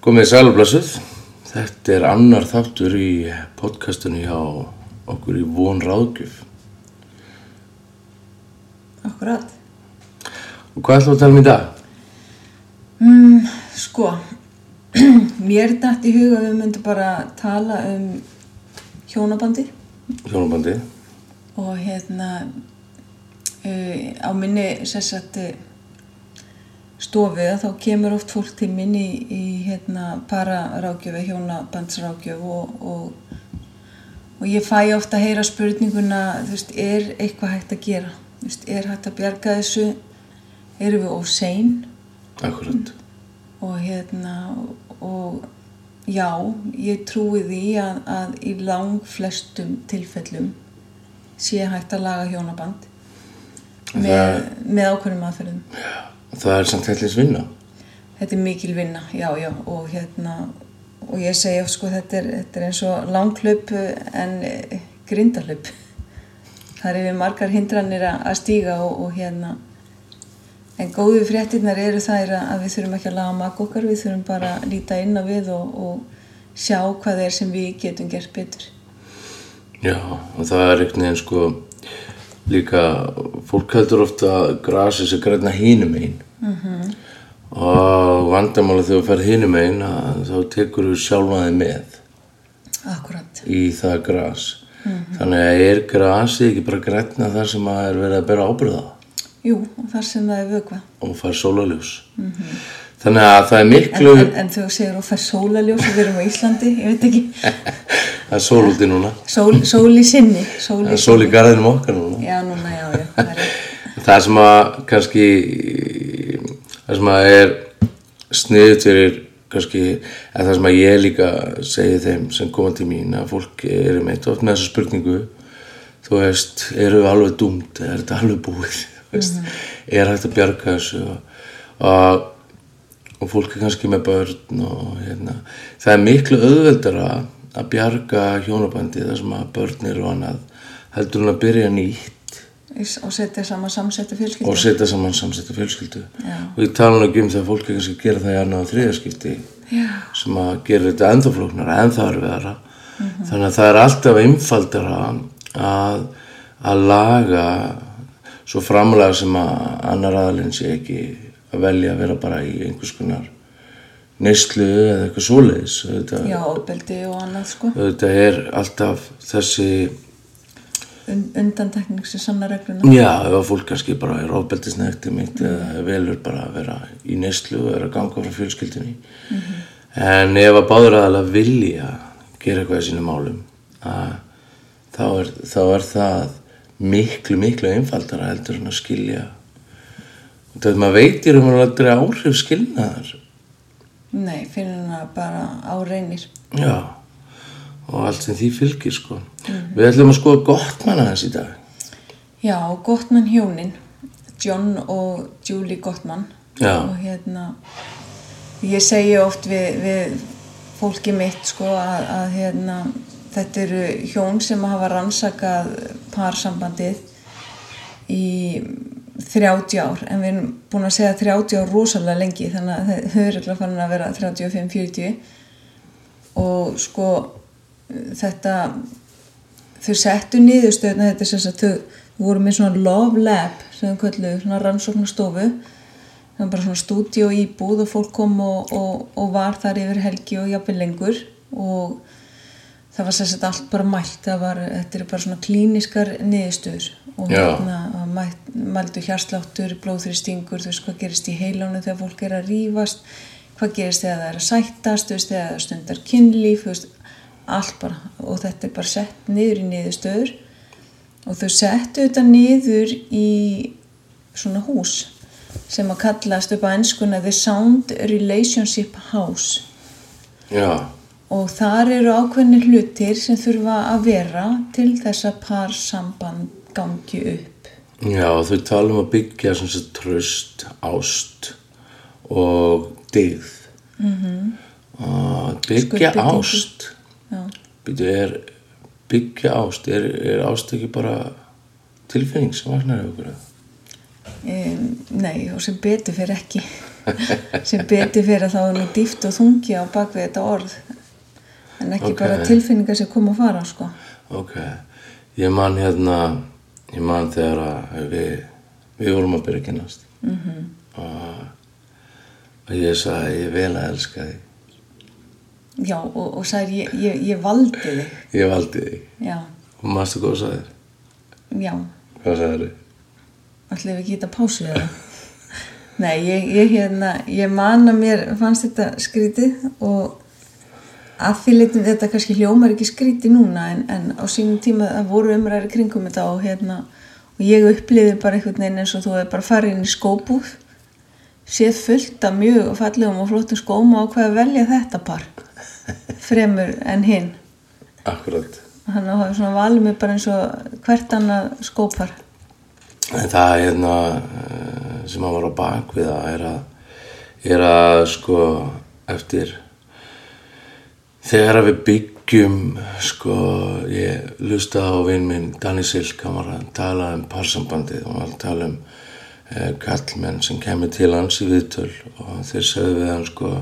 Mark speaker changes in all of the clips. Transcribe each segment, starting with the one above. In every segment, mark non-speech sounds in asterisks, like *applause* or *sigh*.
Speaker 1: Komið sælublassuð. Þetta er annar þáttur í podcastunni hjá okkur í von ráðgjöf.
Speaker 2: Akkurat.
Speaker 1: Og hvað ætlum við að tala um í dag?
Speaker 2: Mm, sko, *clears throat* mér dætt í huga að við myndum bara tala um hjónabandi
Speaker 1: Hjónabandi.
Speaker 2: og hérna uh, á minni sérsagt stofu að þá kemur oft fólk til mín í, í hérna pararákjöf eða hjónabandsrákjöf og, og, og ég fæ ofta að heyra spurninguna, þú veist, er eitthvað hægt að gera? Þú veist, er hægt að bjarga þessu? Erum við of sein?
Speaker 1: Akkurat.
Speaker 2: og hérna og já, ég trúi því að, að í lang flestum tilfellum sé hægt að laga hjónaband með, með ákveðnum aðferðum
Speaker 1: Það er samt heilins vinna.
Speaker 2: þetta er mikil vinna, já, já og hérna, og ég oft sko þetta er, þetta er eins og langklöp en eh, grindalöp það er yfir margar hindranir að stíga og, og hérna en góðu fréttinnar eru þær að við þurfum ekki að laga maka okkar, við þurfum bara að líta inn á við og, og sjá hvað er sem við getum gert betur
Speaker 1: Já, og það er einhvern veginn sko líka, fólk heldur ofta að grasi sé græna hínum einn -hmm. og vandamála þegar þú ferð hínum einn þá tekur þú sjálfaði með
Speaker 2: Akkurat,
Speaker 1: í það gras. Þannig að er grasi ekki bara græna þar sem að er verið að bera ábyrða
Speaker 2: jú, og þar sem það er vögva
Speaker 1: og fær sólaljós þannig að það er
Speaker 2: en,
Speaker 1: miklu
Speaker 2: en, en þegar þú segir og fær sólaljós og við erum á Íslandi, ég veit ekki *laughs*
Speaker 1: það er sól úti núna.
Speaker 2: Sól, sól í sinni sól í
Speaker 1: sól í garðinum okkar núna.
Speaker 2: Já, núna, já, já, það er
Speaker 1: það sem að kannski það sem að er sniðut fyrir kannski að það sem að ég líka segi þeim sem koma til mín að fólk eru meitt oft með þessu spurningu þú veist, eru við alveg dúmt er þetta alveg búið? *laughs* Þú veist, er hægt að bjarga þessu? Og, og, og fólk er kannski með börn og hérna. Það er miklu auðveldara að bjarga hjónabandi þar sem að börn eru og annað heldur hún að byrja nýtt
Speaker 2: og setja saman samsettu fjölskyldu
Speaker 1: og setja saman samsettu fjölskyldu
Speaker 2: Já.
Speaker 1: og ég tala nú ekki um þegar fólk er kannski að gera það í annað og þriðaskipti
Speaker 2: Já.
Speaker 1: sem að gera þetta ennþá flóknara, ennþá erfiðara þannig að það er alltaf einfaldara að, að laga svo framlega sem að annar aðalinn sé ekki að velja að vera bara í einhvers konar neyslu eða eitthvað svoleiðis þetta,
Speaker 2: Já, ofbeldi og annað sko.
Speaker 1: Þetta er alltaf þessi
Speaker 2: Un, undantekning sem sanna regluna.
Speaker 1: Já, ef að fólk kannski bara er ofbeldisnægti mitt eða velur bara að vera í neyslu og er að ganga frá fjölskyldinni en ef að báður aðalega vilja gera eitthvað í sínum málum að þá er, þá er það miklu, miklu einfaldara heldur en að skilja. Og þetta maður veitir um að aldrei áhrif skilnaðar
Speaker 2: Nei, fyrir hana bara á reynir.
Speaker 1: Já, og allt sem því fylgir sko. Við ætlum að skoða gott manna þess í dag.
Speaker 2: Já, Gottmann hjónin John og Julie Gottmann
Speaker 1: Já.
Speaker 2: og hérna ég segi oft við, við fólki mitt sko að, að hérna þetta eru hjón sem hafa rannsakað parsambandið í 30 ár en við erum búin að segja 30 ár rosalega lengi þannig að þau eru ekki farin að vera 35-40 og sko þetta þau settu niðurstöðna þetta er sem sagt þau voru með svona love lab sem þau köllu svona rannsóknastofu það var bara svona stúdíu íbúð og fólk kom og, og, og var þar yfir helgi og jafnvel lengur. Og það var sagt allt bara mælt það var, þetta eru bara svona klíniskar niðurstöður. Og hérna mældu hjarsláttur, blóðþristingur þú veist hvað gerist í heilánu þegar fólk er að rífast hvað gerist þegar það er að sættast þú veist þegar það stundar kynlíf þú veist, allt bara. Og þetta er bara sett niður í niðurstöður og þau settu þetta niður í svona hús sem að kallast upp á enskuna The Sound Relationship House.
Speaker 1: Já,
Speaker 2: og þar eru ákveðnir hlutir sem þurfa að vera til þess að par samband gangi upp
Speaker 1: Já, þau tala um að byggja tröst, ást og dyggð. Mm -hmm. Byggja
Speaker 2: Skuldbindingu.
Speaker 1: ást.
Speaker 2: Já.
Speaker 1: Býtu, er byggja ást, er, er ást ekki bara tilfinning sem vaknar í okkur?
Speaker 2: Um, nei, og sem betur fyrir ekki *laughs* sem betur fyrir að þá er nú dýft og þungi á bakvið þetta orð en ekki
Speaker 1: Ok.
Speaker 2: bara tilfinningar sem kom að fara sko.
Speaker 1: Ok, ég man hérna, ég man þegar að við, við vorum að byrja að kynast -hmm. og, og ég sagði ég vel að elska þig,
Speaker 2: já og, og sagði ég, ég, ég valdi þig.
Speaker 1: Ég valdi þig.
Speaker 2: Já,
Speaker 1: og maður hvað sagðir,
Speaker 2: já.
Speaker 1: Hvað sagðir þig?
Speaker 2: ætlum við ekki að pásu eða? *laughs* Nei, ég, ég hérna ég man að mér fannst þetta skrítið og að því leitum þetta kannski hljómar ekki skrítið núna en, en á sínum tíma það voru umræðir kringum þetta og hérna og ég upplýði bara einhvern veginn eins og þú hefur bara farið inn í skóbúð séð fullt af mjög fallegum og flottum skóm og ákveða að velja þetta par fremur en hinn.
Speaker 1: Akkurat,
Speaker 2: þannig að hafa svona valið mig bara eins og hvert annað skópar.
Speaker 1: En það hérna eh, sem að var á bak við það er að, er að sko eftir þegar við byggjum sko ég lusta á vinn minn Danny Silk hann var að tala um parsambandið og hann var að tala um eh, kallmenn sem kemur til hans í viðtöl og þeir sögðu við hann sko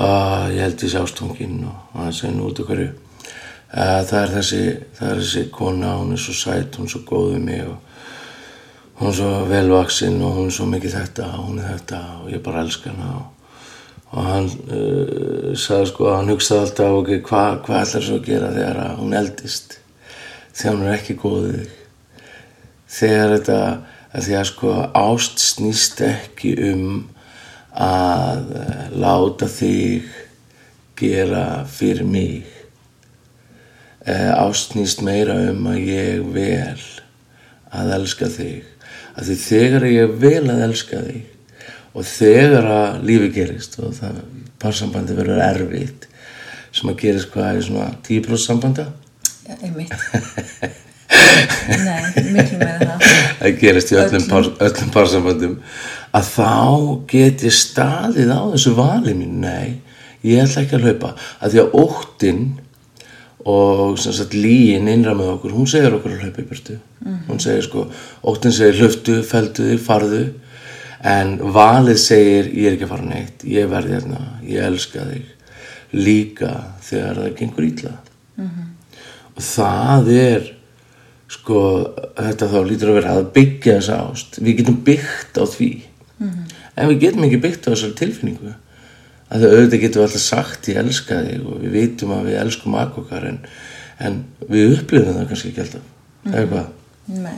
Speaker 1: að ég held í sjástungin og hann segi nú út okkur það er þessi það er þessi kona, hún er svo sæt hún er svo góð við mig og hún er svo velvaksinn og hún er svo mikið þetta og hún er þetta og ég bara elska hana og, og hann uh, sagði sko að hann hugsaði alltaf ok, hvað hva ætlar svo að gera þegar að hún eldist? Þegar hún er ekki góð við þig. Þegar þetta að því að sko ást snýst ekki um að eh, láta þig gera fyrir mig. Eh, ást snýst meira um að ég vel að elska þig. Að því þegar ég vel að elska þig og þegar að lífi gerist og það parsambandi verður erfitt sem að gerist hvað í svona 10% sambanda?
Speaker 2: Já, einmitt. *laughs* Nei, miklu meira það.
Speaker 1: Það gerist í öllum, par, öllum parsambandum. Að þá get ég staðið á þessu vali mín nei, ég ætla ekki að hlaupa. Að því að óttinn og sem sagt líin innra með okkur hún segir okkur að hlaupa í burtu. Hún segir sko, óttinn segir hlöftu, feldu þig, farðu en valið segir ég er ekki að fara neitt ég verði hérna, ég elska þig. Líka þegar það gengur ítla og það er sko þetta þá lítur að vera að byggja þessa ást. Við getum byggt á því. En við getum ekki byggt á þessari tilfinningu. Að þau auðvitað getum alltaf sagt ég elska þig og við vitum að við elskum aðkokkar en, en við upplifum það kannski ekki alltaf. Eða hvað?
Speaker 2: Nei,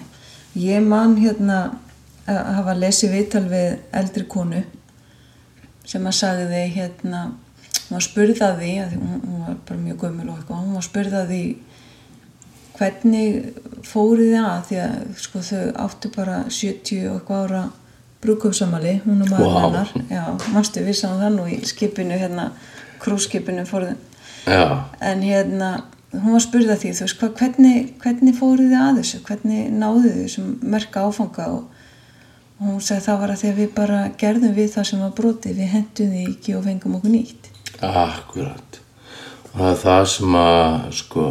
Speaker 2: ég man hérna að hafa lesið viðtal við eldri konu sem að sagði hérna hún var spurð að því, að því hún, var bara mjög gömul og eitthvað, hún var spurð að því hvernig fóruð þið að? Því að sko þau áttu bara 70 og eitthvað ára brúköpsamali, hún og maður
Speaker 1: Vá.
Speaker 2: hennar. Já, manstu við sáum það nú í skipinu hérna, krúskipinu fóruð
Speaker 1: já,
Speaker 2: en hérna hún var spurð að því, þú veist, hva, hvernig, hvernig fóruð þið að þessu, hvernig náðu þið þessum merka áfanga og, og hún sagði það var að því að við bara gerðum við það sem var brotið, við hendum því ekki og fengum okkur nýtt.
Speaker 1: Akkurat. Og það er það sem að sko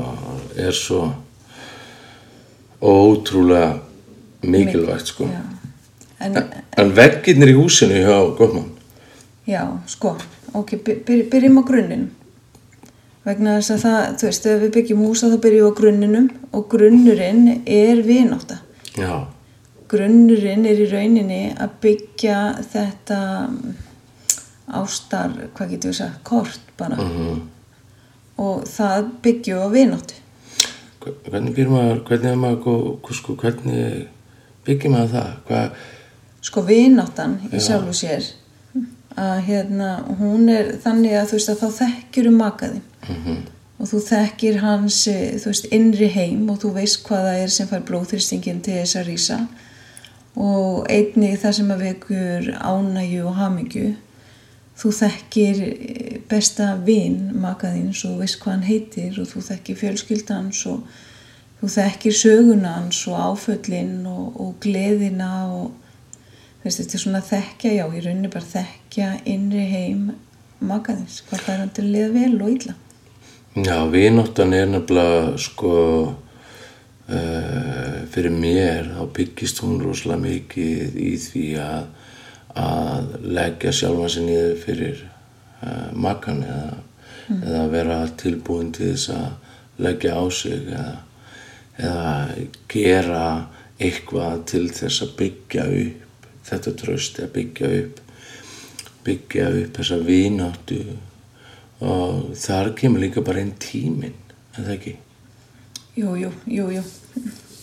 Speaker 1: er svo ótrúlega mikilvægt sko.
Speaker 2: Já. En,
Speaker 1: en veggirnir í húsinu hjá Gottmann
Speaker 2: já, sko. Ok, by- byr, byrjum á grunninum. Vegna þess að það, þú veist, ef við byggjum húsa þá byrjum við á grunninum. Og grunnurinn er vináta
Speaker 1: já,
Speaker 2: grunnurinn er í rauninni að byggja þetta mm, ástar, hvað getur við sagt, kort bara. Og það byggjum á vináttu.
Speaker 1: Hvernig býr maður hvernig er maður sko, hvernig byggir maður það? Hvað,
Speaker 2: sko vináttan í
Speaker 1: Já.
Speaker 2: sjálfu sér að hérna hún er þannig að þú veist að þá þekkjur um makaði
Speaker 1: Mhm.
Speaker 2: og þú þekkir hans eh, þú veist innri heim og þú veist hvað það er sem fær blóðþyrstingin til þess að rýsa og einnig það sem að vekur ánægju og hamingju þú þekkir eh, besta vin makaðins og veist hvað hann heitir og þú þekkir fjölskyldans og þú þekkir söguna hans og áföllin og, og gleðina og veist, þetta er svona þekkja, já, í rauninni bara þekkja innri heim makaðins, hvað er hann til að liða vel og illa.
Speaker 1: já, vináttan er nefnilega sko uh, fyrir mér þá byggist hún rosalega mikið í því að að leggja sjálfa sér niður fyrir uh, makan eða, eða vera tilbúin til þess að leggja á sig eða, eða gera eitthvað til þess að byggja upp þetta tröst eða byggja upp byggja upp þessa vináttu. Og þar kemur líka bara einn tíminn, en það ekki?
Speaker 2: Jú, jú, jú, jú.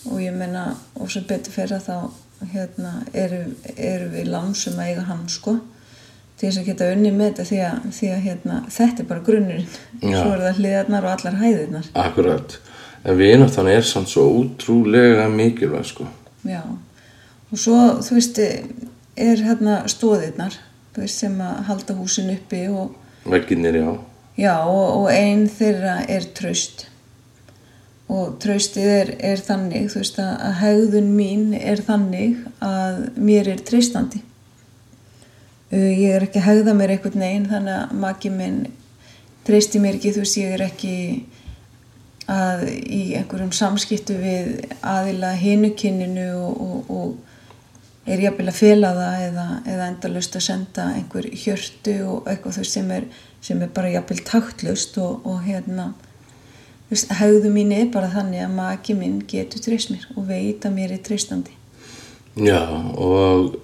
Speaker 2: Og ég menna, og sem betur fyrir þá hérna, eru, eru við lansum að eiga hann, sko, til þess að geta unni með þetta því að, því að hérna, þetta er bara grunnurinn.
Speaker 1: Já.
Speaker 2: Svo er það hliðarnar og allar hæðirnar.
Speaker 1: Akkurat, en vináttan er samt svo útrúlega mikilvæg sko
Speaker 2: Já. Og svo, þú veist, er hérna stóðirnar, veist, sem að halda húsin uppi og,
Speaker 1: vegginnir já
Speaker 2: já, og, og ein þeirra er traust. Og traustið er, er þannig, þú veist, að, að hegðun mín er þannig að mér er treystandi. Uh, Ég er ekki að hegða mér einhvern veginn þannig að maki minn treysti mér ekki, þú veist, ég er ekki að í einhverjum samskiptu við aðila hinukinninu og, og, og er jafnvel að fela það eða, eða endalust að senda einhver hjörtu og eitthvað veist sem er, sem er bara jafnvel taktlust og, og hérna veist, hegðu mín er bara þannig að maki minn getur treyst mér og veit að mér er treystandi.
Speaker 1: Já, og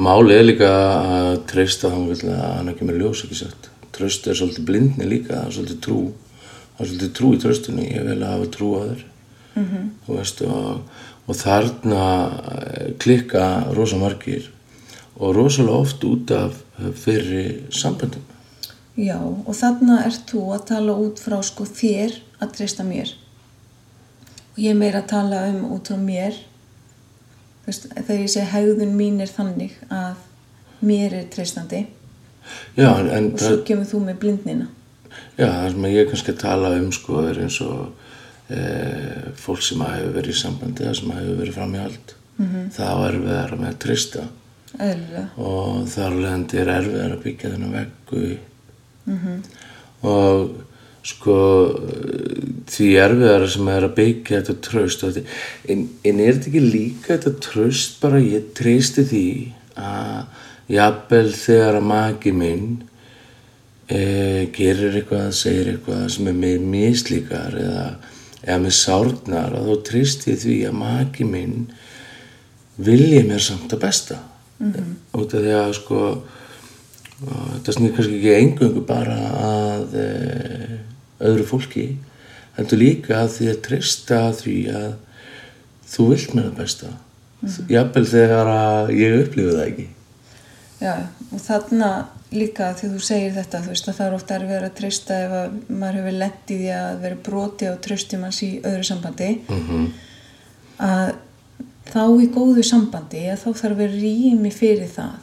Speaker 1: máli er líka að treysta vil að hann ekki með ljós ekki sett. Tröst er svolítið blindni líka, það er svolítið trú. Það er svolítið trú í tröstinu, ég vil hafa trú á þér. -hmm. Þú veist, og, og þarna eh, klikka rosa margir og rosalega oft út af fyrri samböndum.
Speaker 2: Já, og þarna ert þú að tala út frá sko þér að treysta mér. Og ég er meira að tala um út frá mér. Veist, þegar ég segi hegðun mín er þannig að mér er treystandi
Speaker 1: Já, en, en
Speaker 2: og svo kemur þú með blindnina.
Speaker 1: Já, það sem ég kannski tala um sko er eins og e, fólk sem að hefur verið í sambandi eða sem að hefur verið fram í allt -hmm. það er erfiðar með að trista
Speaker 2: Eðlilega.
Speaker 1: og þar leðandi er erfiðar að byggja þennan veggu -hmm. og sko því erfiðar sem er að byggja þetta tröst en, en er þetta ekki líka þetta tröst bara ég treysti því að jafnvel þegar að maki minn e, gerir eitthvað, segir eitthvað sem er með mislíkar eða, eða með sárnar og þá treyst ég því að maki minn vilji mér samt að besta mm -hmm. út af því að sko og þetta snýr kannski ekki engungu bara að e, öðru fólki heldur líka að því að treysta því að þú vilt mér að besta. Mm -hmm. jafnvel þegar að ég upplifu það ekki.
Speaker 2: Já, og þarna líka því þú segir þetta, þú veist að það er ofta erfið að treysta ef að maður hefur lent í því að vera broti á tröstum hans í öðru sambandi.
Speaker 1: Mm
Speaker 2: að þá í góðu sambandi að þá þarf að vera rými fyrir það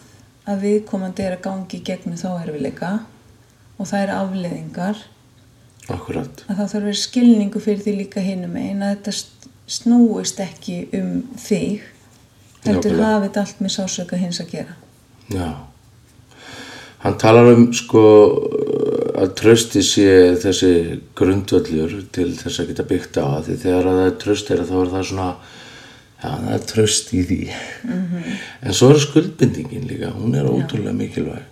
Speaker 2: að viðkomandi er að gangi gegnum þá erfiðleika og það er afleðingar
Speaker 1: Akkurat.
Speaker 2: Að það þarf að vera skilningu fyrir því líka hinum einn að þetta st- snúist ekki um þig heldur hafið allt með sásöka hins að gera.
Speaker 1: Já. Hann talar um sko að trösti sé þessi grundvöllur til þess að geta byggt á því þegar að það er tröst er þá er það svona já það er tröst í því. En svo er skuldbindingin líka hún er ótrúlega mikilvæg.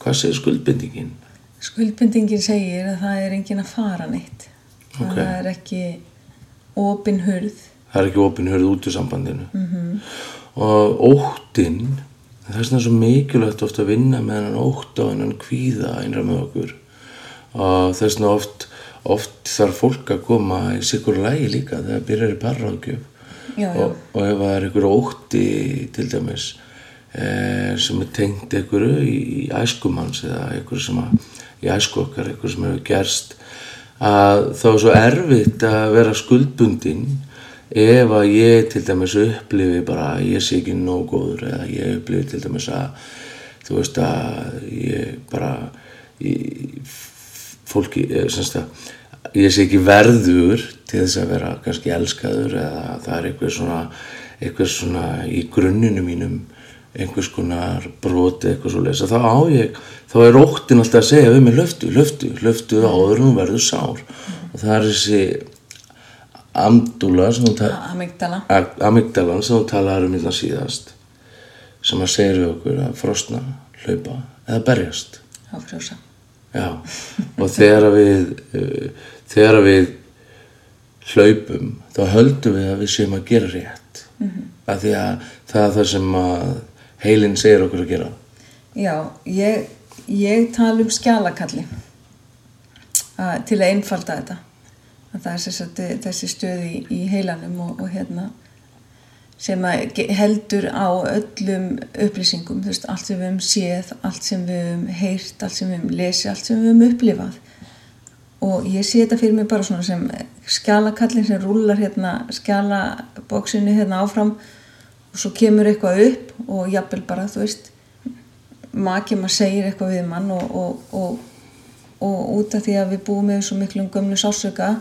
Speaker 1: Hvað segir skuldbindingin?
Speaker 2: Skuldbindingin segir að það er engin að fara neitt
Speaker 1: Ok.
Speaker 2: það er ekki opin hurð
Speaker 1: það er ekki opin hörð út úr sambandinu -hmm. og óttinn það er svona svo mikilvægt oft að vinna með hennan ótt og hennan kvíða einra með okkur og það er svona oft oft þarf fólk að koma í sikur lægi líka þegar byrjar í
Speaker 2: já.
Speaker 1: og, og ef það er einhver ótti til dæmis e, sem er tengt einhverju í, í æskumanns eða einhverju sem að í æsku okkar, einhverju sem hefur gerst að þá er svo erfitt að vera skuldbundin ef að ég til dæmis upplifi bara að ég sé ekki nóg góður eða ég upplifi til dæmis að þú veist að ég bara ég, fólki eh, semst að ég sé ekki verður til þess að vera kannski elskaður eða það er eitthvað svona eitthvað svona í grunninu mínum einhvers konar broti eitthvað svo lesa þá á ég, þá er óttin alltaf að segja við mig löftu, löftu, löftu áður en hún verður sár. Og það er þessi amdula
Speaker 2: amygdala.
Speaker 1: Amygdalan sem hún talaði um hérna síðast sem að segja við okkur að frosna, hlaupa eða berjast.
Speaker 2: Á frjósa.
Speaker 1: Já, *laughs* og þegar við uh, þegar við hlaupum þá höldum við að við séum að gera rétt. Mm -hmm. af því að það er það sem að heilin segir okkur að gera.
Speaker 2: Já, ég, ég tala um skjálakalli að, til að einfalda þetta. Að það er sagt, þessi stöð í, í heilanum og, og hérna sem heldur á öllum upplýsingum, veist, allt sem við hefum séð, allt sem við hefum heyrt, allt sem við hefum lesið, allt sem við hefum upplifað. Og ég sé þetta fyrir mig bara svona sem skjálakallin sem rúlar hérna skjálabóksinu hérna áfram og svo kemur eitthvað upp og jafnvel bara, þú veist makið maður segir eitthvað við mann og, og, og, og út af því að við búum með svo miklum gömlu sásöka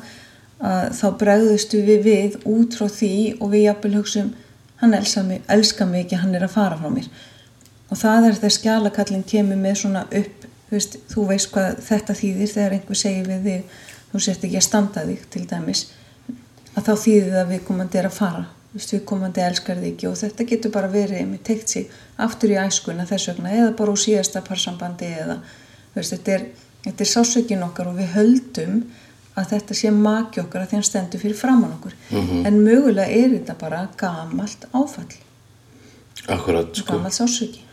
Speaker 2: þá bregðustu við við út frá því og við jafnvel hugsaum hann elskar mig, elskar mig ekki, hann er að fara frá mér. Og það er þegar skjálakallin kemur með svona upp þú veist, þú veist hvað þetta þýðir þegar einhver segir við þig þú sért ekki að standa þig til dæmis að þá þýðir það að við komandi er að fara þú veist, við komandi elskar þig ekki og þetta getur bara verið með teikt sig aftur í æskuna þess vegna eða bara úr síðasta parsambandi eða veist, þetta er, er sásökin okkar og við höldum að þetta sé maki okkar að hann stendur fyrir framann okkur. Mm -hmm. en mögulega er þetta bara gamalt áfall.
Speaker 1: Akkurat,
Speaker 2: sko. Gamalt sásöki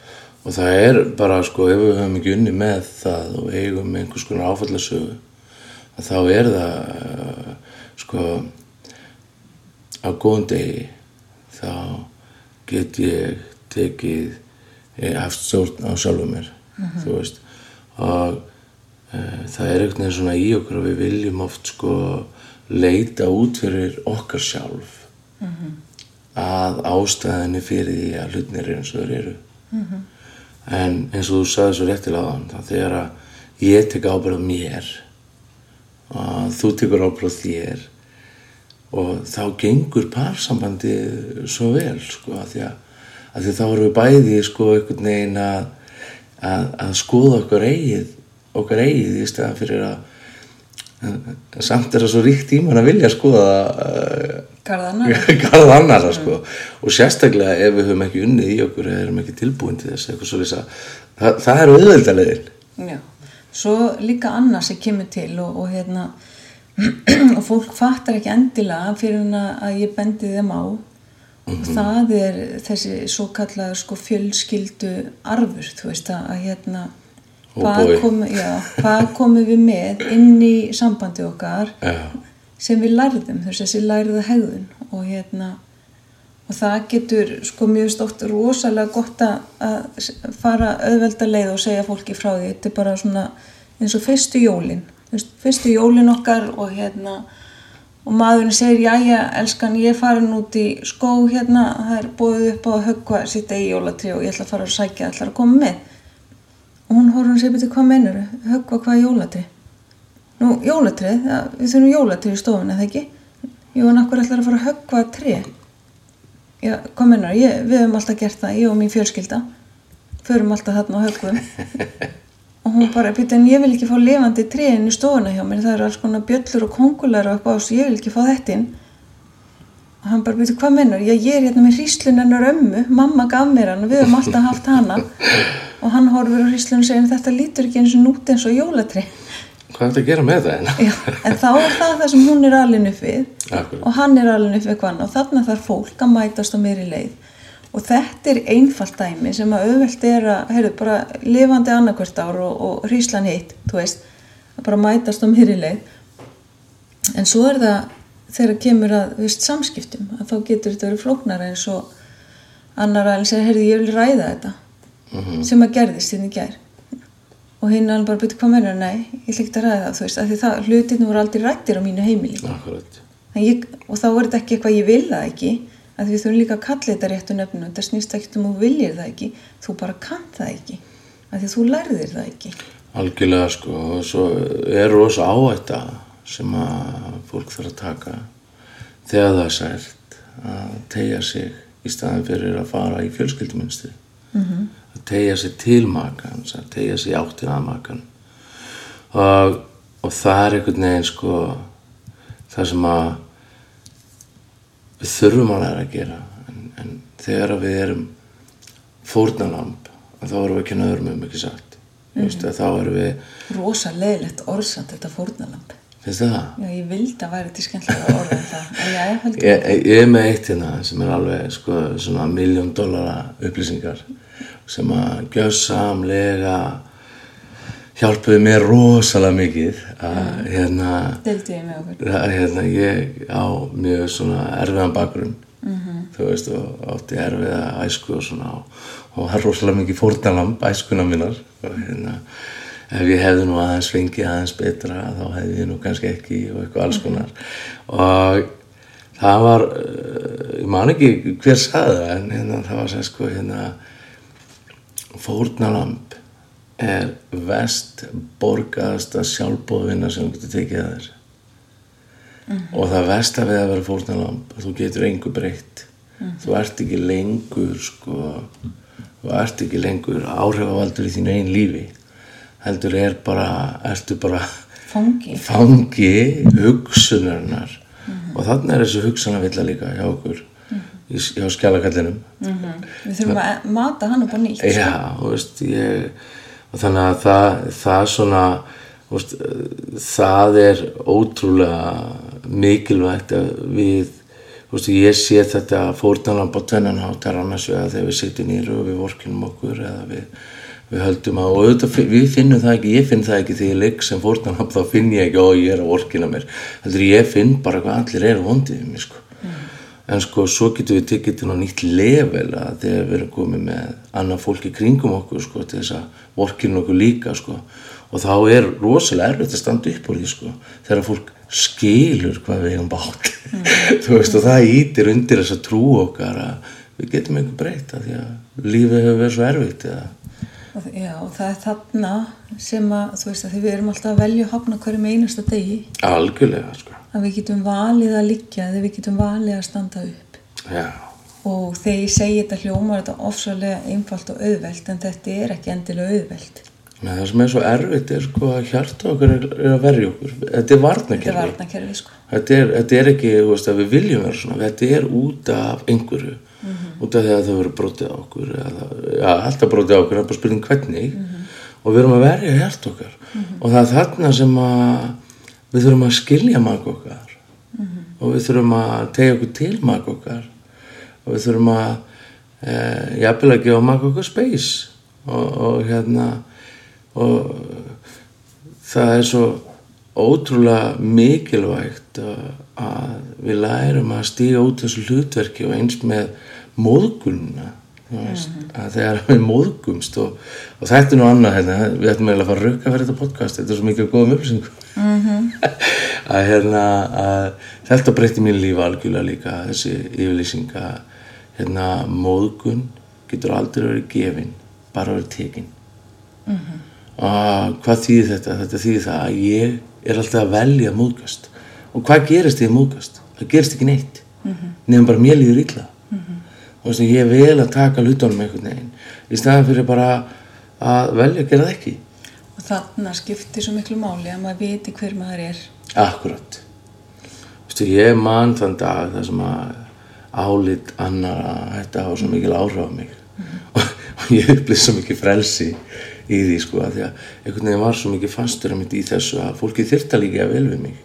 Speaker 1: og það er bara sko ef við höfum ekki unni með það og eigum einhvers konar áfallasögu þá er það sko á góðan degi þá get ég tekið haft stjórn á sjálfuð mér mm -hmm. þú veist og e, það er eitthvað svona í okkur og við viljum oft sko leita út fyrir okkar sjálf mm -hmm. að ástæðinni fyrir því að hlutnir er eins og þeir eru mm -hmm en eins og þú sagði svo réttilega þá þegar að ég tek ábyrð á mér og þú tekur ábyrð á þér og þá gengur parsambandi svo vel sko að því að, að því þá erum við bæði sko einhvern veginn að, að, að skoða okkar eigið okkar eigið í stæðan fyrir að samt er það svo ríkt tíman að vilja skoða garð annara *laughs* sko. og sérstaklega ef við höfum ekki unnið í okkur eða erum ekki tilbúin til þess það, það er auðveldalegin
Speaker 2: Já, svo líka annars sem kemur til og, og hérna *clears throat* og fólk fattar ekki endilega fyrir að ég bendi þeim á. Mm -hmm. það er þessi svo kallar sko fjölskyldu arfur, þú veist að, að hérna hvað komum komi við með inn í sambandi okkar
Speaker 1: Já.
Speaker 2: sem við lærðum þess að þessi lærða hegðun. Og hérna og það getur sko mjög stótt rosalega gott að fara auðvelda leið og segja fólki frá því. Þetta er bara svona eins og fyrstu jólin fyrstu jólin okkar og hérna og maðurinn segir já já elskan ég farin út í skó hérna það er búið upp á að höggva sitt í jólatri og ég ætla að fara að sækja ætla að koma með? Og hún horfður og segir betur hvað mennur höggva hvað jólatri nú jólatri, ja, við þurfum jólatri í stofun eða ekki? Jú en akkur ætlar að fara að höggva tri já hvað mennur, við hefum alltaf gert það ég og mín fjölskylda. Förum alltaf þarna og höggvum *laughs* og hún bara, betur en ég vil ekki fá levandi triðin í stofuna hjá mér. Það eru alls konar bjöllur og kongular og eitthvað og ég vil ekki fá þetta inn. Og hann bara, betur hvað mennur, ég er hérna með hríslunarnar ömmu, mamma gaf mér hann og við hefum alltaf haft hana. Og hann horfur á hríslunum og segir þetta lítur ekki eins og nút eins og jólatri
Speaker 1: hvað er þetta að gera með það?
Speaker 2: Já, en þá er það það sem hún er alin upp við.
Speaker 1: Akkurat.
Speaker 2: og hann er alin upp við hvaðna og þarna þarf fólk að mætast á í leið og þetta er einfalt dæmi sem að auðvelt er að, heyrðu, bara lifandi annarkvært ár og, og hríslan hitt, þú veist að bara mætast í leið. En svo er það þegar kemur að, þú veist, samskiptum að þá getur þetta verið flóknar eins og annar alveg segir, heyrðu, ég vil ræða þetta mm -hmm. sem að gerðist hérna í gær. Og hinn alveg bara byrja hvað meira nei, ég líkt að ræða það, þú veist af því það, hlutinu voru aldrei rættir á mínu heimili. Ég, og þá voru þetta ekki eitthvað ég vil það ekki að við þurfum líka að kalla þetta réttu nefnum þetta snýst ekki um að viljir það ekki. Þú bara kann það ekki. Af því þú lærðir það ekki.
Speaker 1: Algjörlega sko, og svo er rosa áætta sem að fólk þarf að taka þegar það er sært að tegja sig í staðin fyrir að fara í fjölskyldumynstri. Mm -hmm að tegja sig til makan að tegja sig áttið að makan. Og, og það er einhvern veginn sko það sem að við þurfum að læra að gera en, en þegar við erum fórnalamb þá erum við ekki nöðrum um ekki sagt mm -hmm. þá erum við
Speaker 2: rosa leðilegt orðsamt þetta fórnalamb
Speaker 1: finnst þið það?
Speaker 2: Já, ég vildi að væri til skemmtilega orð en það, já, ég
Speaker 1: Ég, ég er með eitt hérna sem er alveg sko, svona miljón dollara upplýsingar sem að gjössamlega hjálpuði mér rosalega mikið að hérna,
Speaker 2: okkur?
Speaker 1: Að, hérna ég á mjög svona erfiðan bakgrunn þú veist og átti erfiða æsku og svona og, og var rosalega mikið fórnalamb æskuna minnar og hérna ef ég hefði nú aðeins fengið aðeins betra þá hefði ég nú kannski ekki og eitthvað alls konar. Og það var uh, ég man ekki hver saði það en hérna, það var sem sko hérna fórnalamb er vest borgaðasta sjálfbóðvinna sem þú getur tekið að þér. Og það versta við að vera fórnalamb þú getur engu breytt. Þú ert ekki lengur sko, þú ert ekki lengur áhrifavaldur í þínu einn lífi. Heldur er bara ertu bara
Speaker 2: Fangi.
Speaker 1: fangi hugsunarinnar. Og þannig er þessi hugsanavilla líka hjá okkur í, hjá skjálakallinum
Speaker 2: Við þurfum að mata hann upp á nýtt.
Speaker 1: Já, þú veist, ég, þannig að það, það svona, veist, það er ótrúlega mikilvægt að við, veist, ég sé þetta fórnalamb á tvennan hátt er annars vegar þegar við sittum nýru og við vorkinum okkur eða við, við höldum að, og auðvitað, við finnum það ekki, ég finn það ekki þegar ég leik sem fórnalamb, þá finn ég ekki, ó, ég er að vorkina mér, heldur ég finn bara hvað allir eru vondið mig, sko. En sko, svo getum við tekið til nýtt level að þegar við erum komið með annað fólk í kringum okkur, sko, til þess að vorkinu okkur líka, sko. Og þá er rosalega erfitt að standa upp úr því, sko, þegar fólk skilur hvað við eigum bátt. *laughs* Þú veist, og það ítir undir þess að trú okkar að við getum einhver breytt að því að lífið hefur verið svo erfitt eða
Speaker 2: Já, það er þarna sem að, þú veist, að við erum alltaf að velja að hafna hverjum einasta degi.
Speaker 1: Algjörlega, sko.
Speaker 2: að við getum valið að liggja eða við getum valið að standa upp.
Speaker 1: Já,
Speaker 2: og þegar ég segi þetta hljómar þetta ofsalega einfalt og auðvelt en þetta er ekki endilega auðvelt.
Speaker 1: Nei, það sem er svo erfitt er sko að hjarta okkar er, er að verja okkur. Þetta er
Speaker 2: þetta
Speaker 1: varnakerfi.
Speaker 2: er varnakerfi sko.
Speaker 1: Þetta er, þetta er ekki, þú veist, að við viljum vera svona, þetta er út af einhverju, út af því að þau verður brotið á okkur, eða, já, alltaf brotið á okkur, það er bara spurning hvernig, og við erum að verja hjart okkar. Og það er þarna sem að við þurfum að skilja mag okkar, og við þurfum að tegja okkur til mag okkar, og við þurfum að, e, jafnvel að gefa mag okkar space, og, og hérna, og það er svo ótrúlega mikilvægt að, að við lærum að stíga út þessu hlutverki og eins með móðgunna að þegar við móðgumst og, og þetta er nú annað hérna, við ættum eiginlega að fara að rauka fyrir þetta podcast þetta er svo mikið góðum upplýsingum. *laughs* Að hérna að þetta breytti mín lífa algjörlega líka þessi yfirlýsing að hérna móðgun getur aldrei verið gefin bara verið tekin. Og hvað þýðir þetta? Þetta þýðir það að ég er alltaf að velja móðgast. Og hvað gerist því móðgast? Það gerist ekki neitt. Nefnum bara mér líður illa að ég vel að taka hlutunum einhvern veginn. Í staðan fyrir bara að velja að gera það ekki.
Speaker 2: Og þarna skiptir svo miklu máli að maður viti hver maður er.
Speaker 1: Akkurat. Vistu, ég man þann dag þar sem að álit annara þetta hafa svo mikil áhrif á mig. Og, *laughs* og ég upplýði svo mikið frelsi í því sko að því að einhvern veginn var svo mikið fastur mitt í þessu að fólki þyrta líka vel við mig.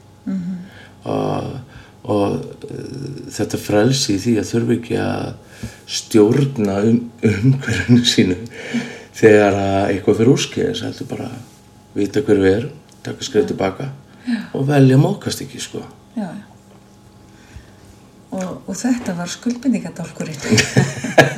Speaker 1: Og, og uh, þetta frelsi í því að þurfi ekki að stjórna um, umhverjunu sínu. Þegar að eitthvað fyrir úrskeiðis heldur bara að vita hver við erum taka skrið tilbaka og velja mókast ekki sko.
Speaker 2: Já, já. Og, og þetta var skuldbindingadálkurinn. *laughs*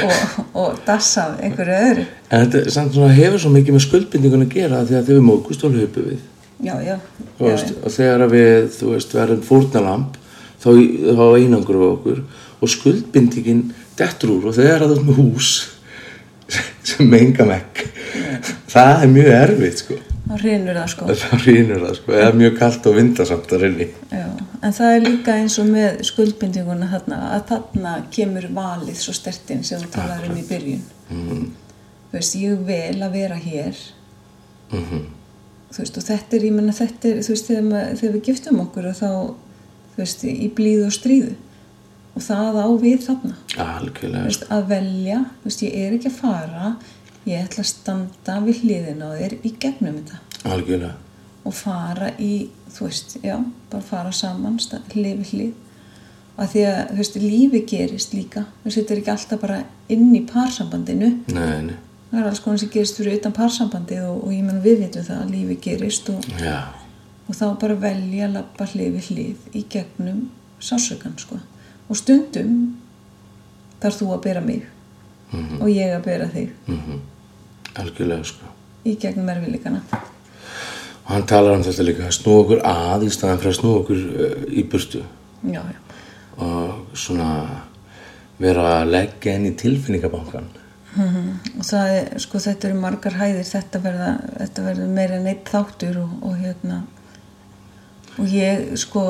Speaker 2: Og, og dassa af einhverju öðru.
Speaker 1: En þetta samt svona hefur svo mikið með skuldbindingun að gera því að þegar við mókust og hlaupu við.
Speaker 2: Já, já, já,
Speaker 1: veist, og þegar við, þú veist, verðum fórnalamb þá, þá einangur við okkur og skuldbindingin dettur úr og þegar að þú ert með hús *laughs* sem menga mekk það er mjög erfitt sko.
Speaker 2: Þá hrinur það sko.
Speaker 1: Þá rínur það sko, eða mjög kalt og vindasamt að rinni
Speaker 2: en það er líka eins og með skuldbindinguna þarna að þarna kemur valið svo stertinn sem þú talar um í byrjun.
Speaker 1: Mm,
Speaker 2: þú veist, ég vel að vera hér.
Speaker 1: Mm
Speaker 2: þú veist, og þetta er, ég menna þetta er þú veist, þegar, maður, þegar við giftum okkur og þá, þú veist, í blíðu og stríðu og það á við þarna.
Speaker 1: Algjörlega.
Speaker 2: Veist, að velja, veist, ég er ekki að fara ég ætla að standa við hliðin á þér í gegnum þetta.
Speaker 1: Algjörlega.
Speaker 2: Og fara í, þú veist, já bara fara saman, sta- hlið að því að, þú veist, lífi gerist líka, veist, þetta er ekki alltaf bara inn í parsambandinu.
Speaker 1: Nei, nei,
Speaker 2: það er alls konar sem gerist fyrir utan parsambandið og, og ég menn við vitum það að lífi gerist og, og þá bara velja að lappa hlið við hlið í gegnum sásökan, sko og stundum þarf þú að bera mig. Og ég að bera þig.
Speaker 1: Mhm. Algjörlega sko.
Speaker 2: Í gegnum erfiðleikana.
Speaker 1: Og hann talar um þetta líka að snúa okkur að í staðan fyrir að snúa okkur uh, í burtu.
Speaker 2: Já, já,
Speaker 1: og svona vera að leggja inn í tilfinningabankan
Speaker 2: og það er, sko þetta eru margar hæðir. Þetta verða, þetta verða meira en eitt þáttur og, og hérna. Og ég sko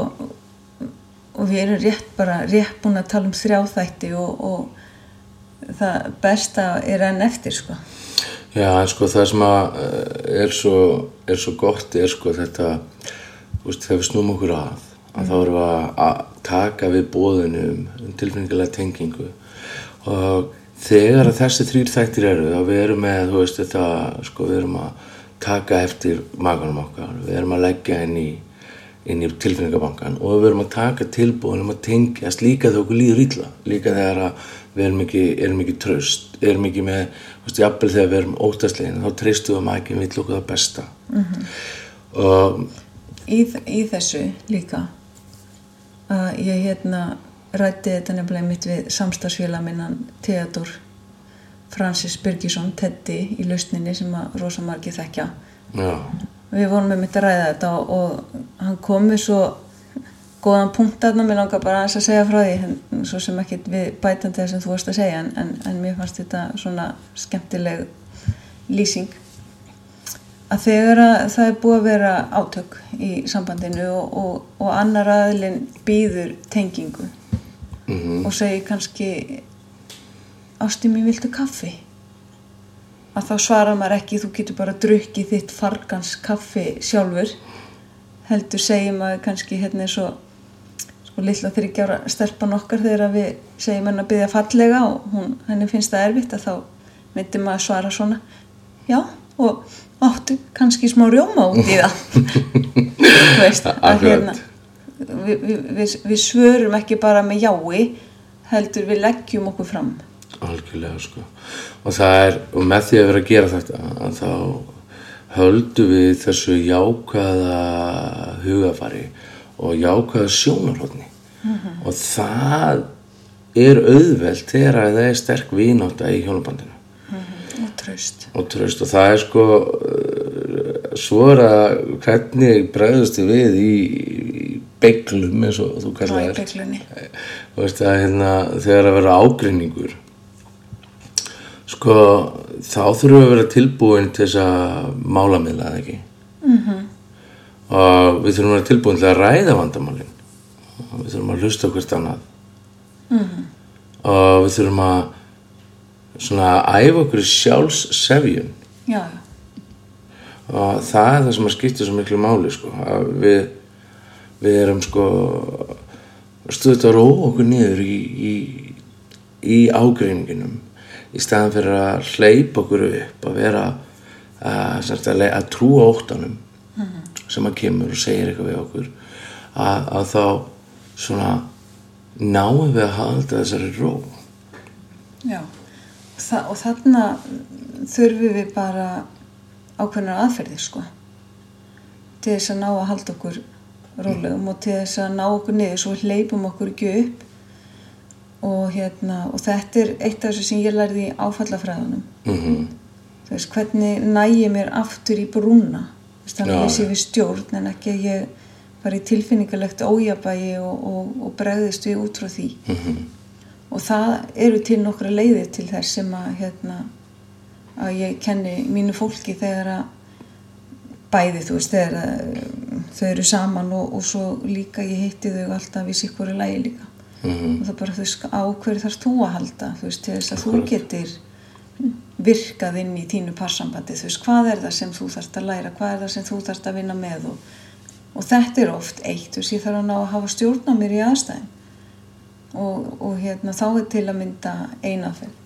Speaker 2: og við erum rétt bara rétt búin að tala um þrjá þætti og, og það besta er enn eftir sko.
Speaker 1: Já, en sko það sem að eh, er svo, er svo gott er sko þetta, veist, þegar við snúum okkur að, að þá erum við að- taka við bóðinu um, um tilfinningilega tengingu. Og þegar að þessi þrýr þættir eru þá við erum með, þú veist, þetta, sko við erum að taka eftir maganum okkar, við erum að leggja inn í inn í tilfinningabankan og við erum að taka tilbúin um að tengjast líka þegar okkur líður illa líka þegar við erum ekki, erum ekki tröst, erum ekki með veist, jafnvel þegar við erum óttastlegin þá treystum við að ekki vill okkur það besta. -hmm. og
Speaker 2: í, í þessu líka að ég hérna rætti þetta nefnilega mitt við samstagsfélag minnan Theodor Francis Birgisson Teddy í lausninni sem að rosa margir þekkja.
Speaker 1: Já,
Speaker 2: við vorum með mitt að ræða þetta og, og hann kom með svo góðan punkt aðna, mér langar bara aðeins að segja frá því en svo sem ekki við bætandi það sem þú varst að segja en, en, en mér fannst þetta svona skemmtileg lýsing. Að þegar að það er búið að vera átök í sambandinu og, og, og annar aðilinn býður tengingu
Speaker 1: mhm,
Speaker 2: og segir kannski ástu mér viltu kaffi að þá svarar maður ekki þú getur bara drukkið þitt fargans kaffi sjálfur. Heldur segir maður kannski hérna eins og sko lilla þryggjára stelpan okkar þegar við segjum henni að byggja fallega og hún, henni finnst það erfitt að þá myndi maður svara svona já og áttu kannski smá rjóma út í það. *laughs* Þú veist að hérna við, við, við, við svörum ekki bara með jái heldur við leggjum okkur fram
Speaker 1: algjörlega sko. Og það er, og með því að vera að gera þetta að þá höldum við þessu jákvæða hugafari og jákvæða sjónarhóðni og það er auðvelt þegar að það er sterk vináta í hjónabandinu.
Speaker 2: Og traust.
Speaker 1: Og tröst og það er sko svo er að hvernig bregðust þið við í, í beiglum eins og þú kallar þér
Speaker 2: Ræpeglunni
Speaker 1: þú veist að hérna þegar að vera ágreiningur sko þá þurfum við að vera tilbúin til þess að mála miðla það ekki? -hmm. og við þurfum að vera tilbúin til að ræða vandamálin. Og við þurfum að hlusta hvert annað. -hmm. og við þurfum að svona æfa okkur sjálfssefjun
Speaker 2: já, já,
Speaker 1: og það er það sem að skipta svo miklu máli sko, að við við erum sko stuðt að róa okkur niður í, í, í ágreininginum í staðan fyrir að hleypa okkur upp að vera að, að, að trúa óttanum sem að kemur og segir eitthvað við okkur að, að þá svona náum við að halda þessari ró
Speaker 2: já. Þa, og þarna þurfum við bara ákveðnar aðferðir sko til þess að ná að halda okkur rólegum og til þess að ná okkur niður svo hleypum okkur ekki upp og hérna og þetta er eitt af þessu sem ég lærði í áfallafræðunum.
Speaker 1: Mm
Speaker 2: þú veist, hvernig næ ég mér aftur í brúna? Þannig að ég sé við stjórn en ekki að ég fari í tilfinningalegt ójabægi og, og, og bregðist við út frá því. Og það eru til nokkra leiðir til þess sem að hérna, að ég kenni mínu fólki þegar að bæði þú veist þegar að, um, þau eru saman og, og svo líka ég hitti þau alltaf í sikkur lægi líka
Speaker 1: Mhm.
Speaker 2: og það bara þú veist á hverju þarf þú að halda þú veist til þess að þú
Speaker 1: Akkúrat.
Speaker 2: getur virkað inn í þínu parsambandi þú veist hvað er það sem þú þarfst að læra hvað er það sem þú þarfst að vinna með og, og þetta er oft eitt þú veist ég þarf að ná að hafa stjórn á mér í aðstæðin og, og hérna þá er til að mynda einaferð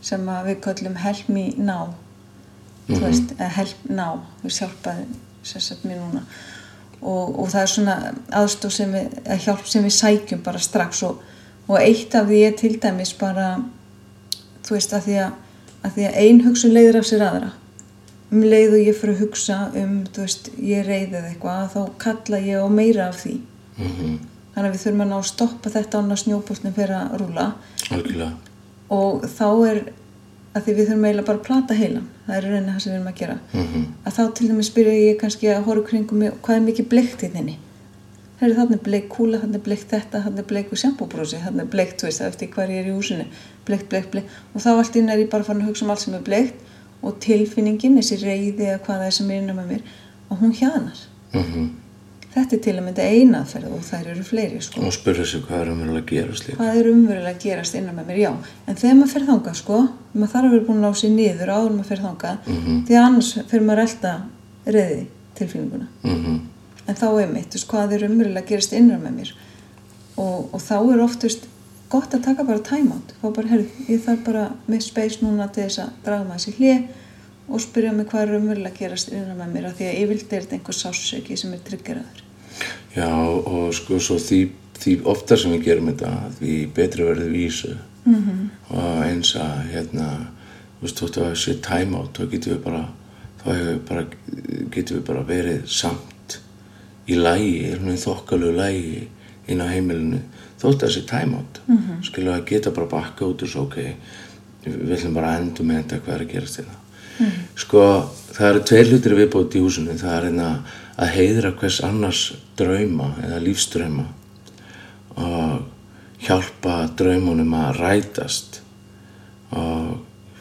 Speaker 2: sem að við köllum help me now þú veist, eða help now við hjálpaði sérstaklega mér núna og, og það er svona aðstóð sem við, eða hjálp sem við sækjum bara strax. Og, og eitt af því er til dæmis bara þú veist, að því að, að, því að ein hugsun leiður af sér aðra. Um leið og ég fyrir að hugsa um, þú veist, ég reyðið eitthvað þá kalla ég á meira af því.
Speaker 1: Mhm,
Speaker 2: þannig að við þurfum að ná að stoppa þetta án að snjóbústin fyrir að rúla
Speaker 1: algjörlega.
Speaker 2: Og þá er að því við þurfum eiginlega bara að plata heilan. Það er raunin það sem við erum að gera.
Speaker 1: Mhm,
Speaker 2: að þá til dæmis byrja ég kannski að horfa kringum mig hvað er mikið bleikt hérna inni það er þannig bleik kúla, þannig bleik þetta þannig bleik og sjampóbrósi, þannig bleik þú veist, eftir hvað ég er í húsinu, bleikt, bleikt, bleikt. Og þá allt inn er ég bara farin að hugsa um allt sem er bleikt og tilfinningin, þessi reyði eða hvað það er sem er innan með mér og hún hjanar
Speaker 1: mhm
Speaker 2: þetta er til að mynda einaðferð og þær eru fleiri sko.
Speaker 1: og spyrja sig hvað er umverulega að gera slík
Speaker 2: hvað er umverulega að gerast innan með mér, já en þegar maður fer þangað sko maður þarf að vera búin að ná sér niður áður en maður fer þangað
Speaker 1: Mhm.
Speaker 2: því að annars fer maður að elda reyði tilfinninguna
Speaker 1: mhm,
Speaker 2: en þá er mitt, veist, hvað er umverulega að gerast innan með mér? Og, og þá er oftast gott að taka bara time out. Þá bara, herru, ég þarf bara með space núna til þess að draga maður sér hlið og spyrja mig hvað er umverulega að gerast innan með mér af því að yfirlt er þetta einhver sásöki sem er tryggeraður
Speaker 1: já og sko svo því, því oftar sem við gerum þetta því betri verður vísu -hmm. og eins að hérna þú veist, þú veist að sé time out þá getum við bara þá bara, getum við bara verið samt í lægi, þokkalegu lægi inn á heimilinu þótt að sé time out mm -hmm. skilur að geta bara bakka út og svo ok við ætlum bara að endur með þetta hvað er að gerast þetta sko það eru tveir hlutir viðbót í húsinu. Það er hérna að heiðra hvers annars drauma eða lífsdrauma og hjálpa draumunum að rætast og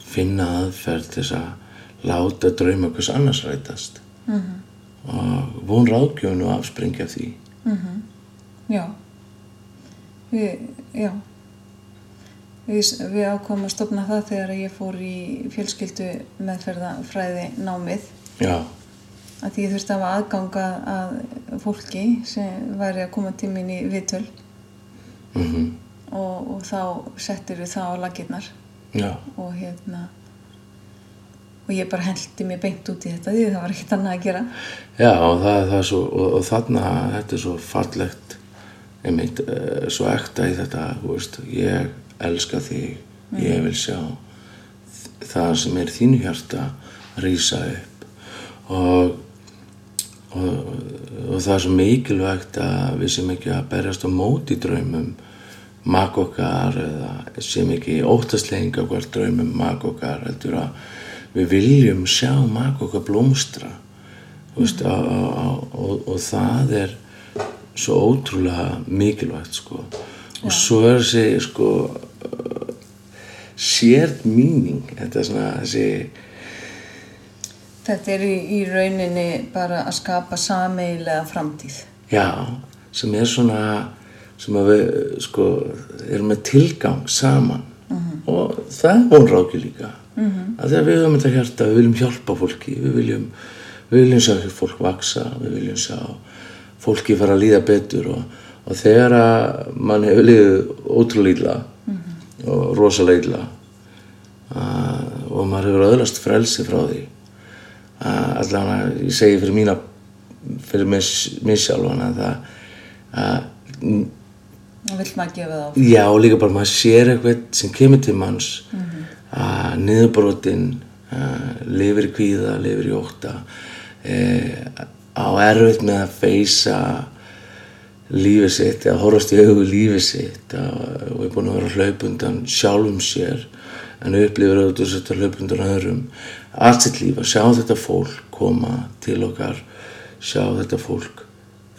Speaker 1: finna aðferð til að láta drauma hvers annars rætast. -hmm. og von ráðgjöfun og afspringja því.
Speaker 2: Já, við, já, við, við ákvæmum að stopna það þegar ég fór í fjölskyldu meðferðafræði námið.
Speaker 1: Já,
Speaker 2: að ég þurfti að hafa aðganga að fólki sem væri að koma til mín í viðtöl.
Speaker 1: Mhm,
Speaker 2: og, og þá settir við það á lakirnar
Speaker 1: já,
Speaker 2: og hérna og ég bara hendi mér beint út í þetta því það var ekkert annað að gera.
Speaker 1: Já og það, það er svo og, og þarna, þetta er svo fallegt einmitt, uh, svo ekta í þetta, þú veist, ég elska þig, ég vil sjá það sem er þínu hjarta rýsa upp. Og, og, og það er svo mikilvægt að við sem ekki að berjast á móti draumum mak okkar eða sem ekki óttastlenga hvert draumum mak okkar heldur að við viljum sjá mak okkar blómstra. Veist, á, og, og það er svo ótrúlega mikilvægt sko. Og svo er þessi sko shared meaning. Þetta er svona þessi
Speaker 2: þetta er í, í rauninni bara að skapa sameigilega framtíð.
Speaker 1: Já, sem er svona sem að við sko erum með tilgang saman. Og það er vonráki líka. -hmm. að þegar við höfum þetta hjarta við viljum hjálpa fólki. Við viljum, við viljum sjá fólk vaksa við viljum sjá fólki fara að líða betur og, og þegar að mann hefur líðið ótrúlega og rosalega illa. Að, og maður hefur öðlast frelsi frá því. Að allavega ég segi fyrir mína fyrir mig, sjálfan að það að
Speaker 2: og vill maður gefa það á
Speaker 1: Já, og líka bara maður sér eitthvað sem kemur til manns. Að niðurbrotin uh, lifir í kvíða, lifir í ótta uh, á erfitt með að feysa lífið sitt eða horfast í augu lífið sitt og er búin að vera hlaupundan sjálfum sér en upplifir auðvitað þetta hlaupundan öðrum. Allt sitt líf að sjá þetta fólk koma til okkar sjá þetta fólk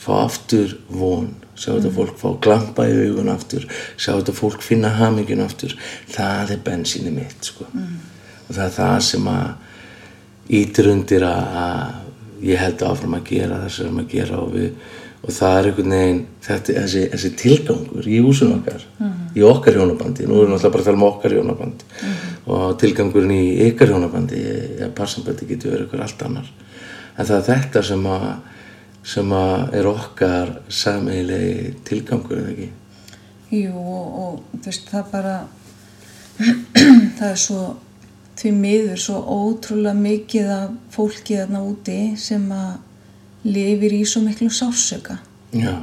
Speaker 1: fá aftur von sjá þetta fólk fá glampa í augun aftur sjá þetta fólk finna hamingin aftur. Það er bensíni mitt sko. og það er það sem að ítir undir að, ég held áfram að gera það sem að gera og, við, og það er einhvern veginn þetta, þessi, þessi tilgangur í húsum okkar í okkar hjónabandi, nú erum við alltaf bara að tala um okkar hjónabandi. Og tilgangurinn í ykkar hjónabandi eða parsambandi getur verið eitthvað allt annar. En það er þetta sem að sem að er okkar sameigilegi tilgangur eða ekki?
Speaker 2: Jú, og, og veist, það bara *clears throat* það er svo því miður svo ótrúlega mikið af fólki þarna úti sem að lifir í svo miklu sársöka
Speaker 1: já,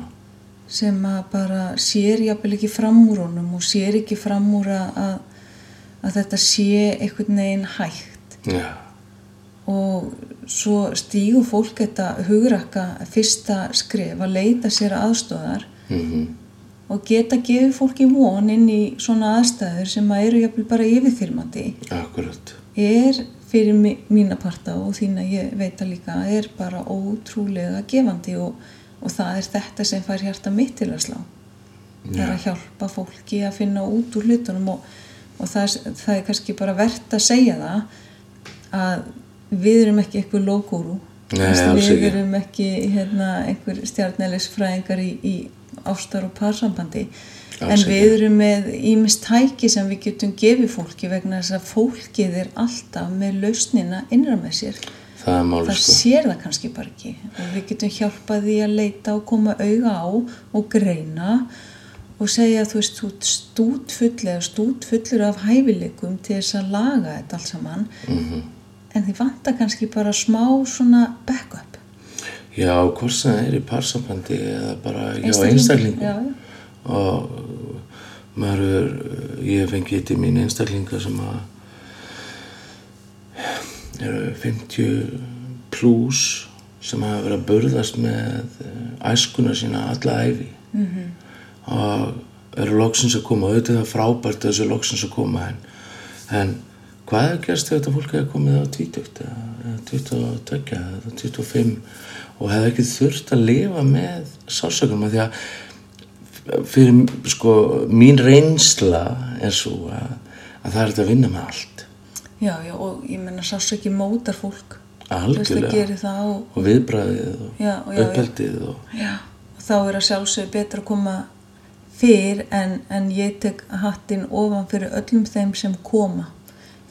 Speaker 2: sem að bara sér jafnvel ekki fram úr honum og sér ekki fram úr að, að, þetta sé einhvern veginn hægt.
Speaker 1: Já,
Speaker 2: og svo stígur fólk þetta hugrakka fyrsta skref að leita sér aðstóðar
Speaker 1: mhm,
Speaker 2: og geta gefið fólki von inn í svona aðstæður sem að eru jafnvel bara yfirþyrmandi.
Speaker 1: Akkurat,
Speaker 2: er fyrir mína parta og þína ég veit að líka er bara ótrúlega gefandi og, og það er þetta sem fær hjarta mitt til að slá. Það er að hjálpa fólki að finna út úr hlutunum og, og það, það er kannski bara verðt að segja það að við erum ekki
Speaker 1: Nei, alls
Speaker 2: við erum ekki hérna, einhver stjarnælisfræðingar í, í ástar og parsambandi en
Speaker 1: Alls
Speaker 2: við erum með ímist tæki sem við getum gefið fólki vegna þess að fólkið er alltaf með lausnina innra með sér.
Speaker 1: Það máli
Speaker 2: það
Speaker 1: sko.
Speaker 2: sér það kannski bara ekki. Og við getum hjálpað því að leita og koma auga á og greina og segja þú veist þú stútfull eða stútfullur af hæfileikum til þess að laga þetta allt saman.
Speaker 1: Mhm.
Speaker 2: en þið vantar kannski bara smá svona backup.
Speaker 1: Já, hvort sem það er í parsambandi eða bara
Speaker 2: Einstaklingur,
Speaker 1: einstaklingum. og maður er, ég hef fengið til mín einstaklinga sem að eru 50 pluss sem hafa verið að burðast með eh, æskuna sína alla æfi -hmm. og eru loksins að koma auðvitað frábært að þessu loksins að koma en, en hvað er gerst þegar þetta fólk hefur komið á 20 eða eða 22 eða 25 og hefði ekki þurft að lifa með sásökum að því að fyrir sko mín reynsla er svo að, að það er þetta að vinna með allt.
Speaker 2: Já, já, og ég menna sást ekki mótar fólk.
Speaker 1: Algjörlega.
Speaker 2: og,
Speaker 1: og viðbræðið og
Speaker 2: já.
Speaker 1: uppeldið og
Speaker 2: og þá er að sjálfsögðu betra að koma fyrr en, en ég tek hattinn ofan fyrir öllum þeim sem koma.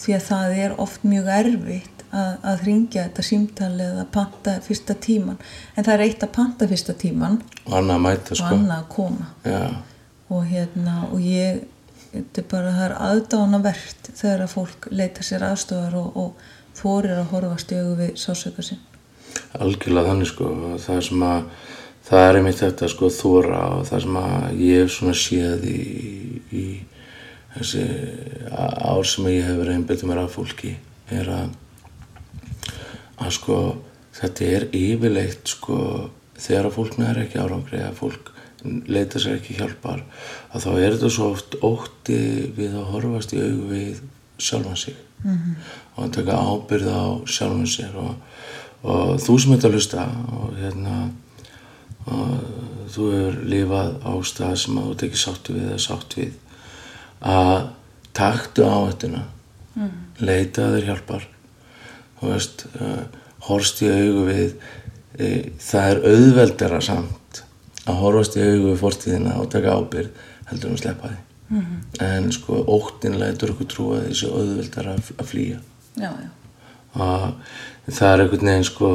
Speaker 2: Því að það er oft mjög erfitt að, að ringja þetta símtali eða panta fyrsta tíman en það er eitt að panta fyrsta tíman
Speaker 1: og annað að mæta
Speaker 2: og
Speaker 1: sko.
Speaker 2: annað að koma.
Speaker 1: Já,
Speaker 2: og hérna og ég þetta er bara það er aðdánavert þegar að fólk leita sér aðstofar og, og þorir að horfast í augu við sásöka sinn.
Speaker 1: Algjörlega þannig sko. Og það sem að það er einmitt þetta sko þóra og það sem að ég hef svona séð í, í þessi ár sem ég hef verið einbyttum mér af fólki er að að sko þetta er yfirleitt sko þegar að fólk næri ekki árangri eða fólk leita sér ekki hjálpar að þá er þetta svo oft ótti við að horfast í augu við sjálfan sig -hmm. og að taka ábyrð á sjálfan sér og, og þú sem þetta hlusta og hérna og þú hefur lifað á stað sem að þú ert ekki sáttu við eða sátt við að taktu á þetta mm. leita að þér hjálpar veist uh, horfst í augu við uh, það er auðveldara samt að horfast í augu við fortíðina og taka ábyrð heldur en að sleppa því. -hmm. en sko óttin lætur okkur trúa að þessi auðveldara að, flýja.
Speaker 2: Já, já,
Speaker 1: og það er einhvern veginn sko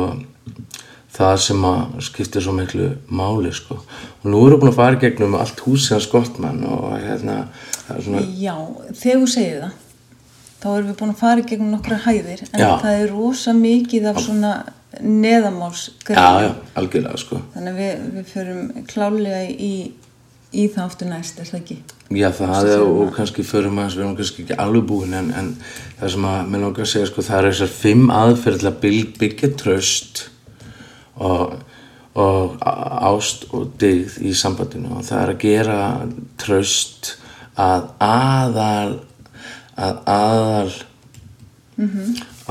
Speaker 1: það sem að skiptir svo miklu máli sko. Og nú við búin að fara gegnum allt húsið hans Gottmann og hérna er
Speaker 2: já þegar þú segir það þá erum við búin að fara gegnum nokkra hæðir en
Speaker 1: Já.
Speaker 2: það er rosa mikið af svona neðamálsgrein
Speaker 1: já, já, algjörlega sko
Speaker 2: þannig að við, við förum klálega í, í aftur næst, er það ekki?
Speaker 1: já það er og kannski förum aðeins við erum kannski ekki alveg búin en, en það sem að mér langar að segja sko það er þessar fimm aðferð til að byggja, tröst og, og ást og dyggð í sambandinu og það er að gera tröst að aðal að aðal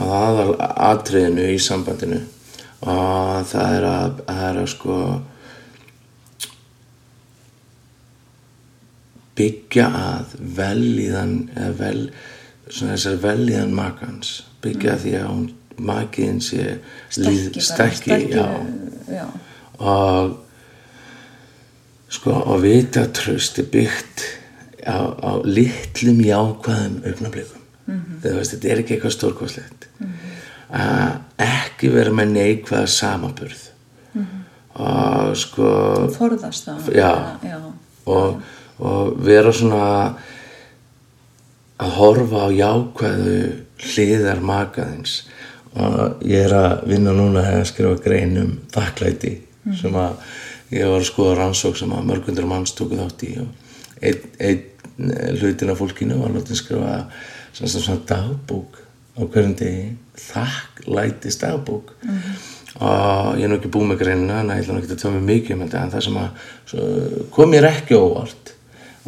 Speaker 1: að aðal atriðinu í sambandinu. Og það er að, það er að sko byggja að velíðan eða vel, svona þessar velíðan makans. Byggja að því að makiðin sé
Speaker 2: stækki,
Speaker 1: stækki, já.
Speaker 2: já.
Speaker 1: og sko og vita að tröst er byggt á, á litlum jákvæðum augnablikum
Speaker 2: Mhm.
Speaker 1: þú veist, þetta er ekki eitthvað stórkostlegt. Að ekki vera með neikvæða samaburð
Speaker 2: Mhm.
Speaker 1: og sko
Speaker 2: forðast það.
Speaker 1: Já.
Speaker 2: já,
Speaker 1: og, og vera svona að horfa á jákvæðu hliðar makaðins og ég er að vinna núna að skrifa grein um þakklæti sem að ég var að skoða rannsók sem að mörgundur manns tóku þátt í og einn ein hlutin af fólkinu var látið skrifa svona, dagbók á hverjum degi. Þakklætis dagbók. Og ég er nú ekki búið með greinina en ég ætla nú ekki að tjóða mig mikið um þetta en það sem að kom mér ekki óvart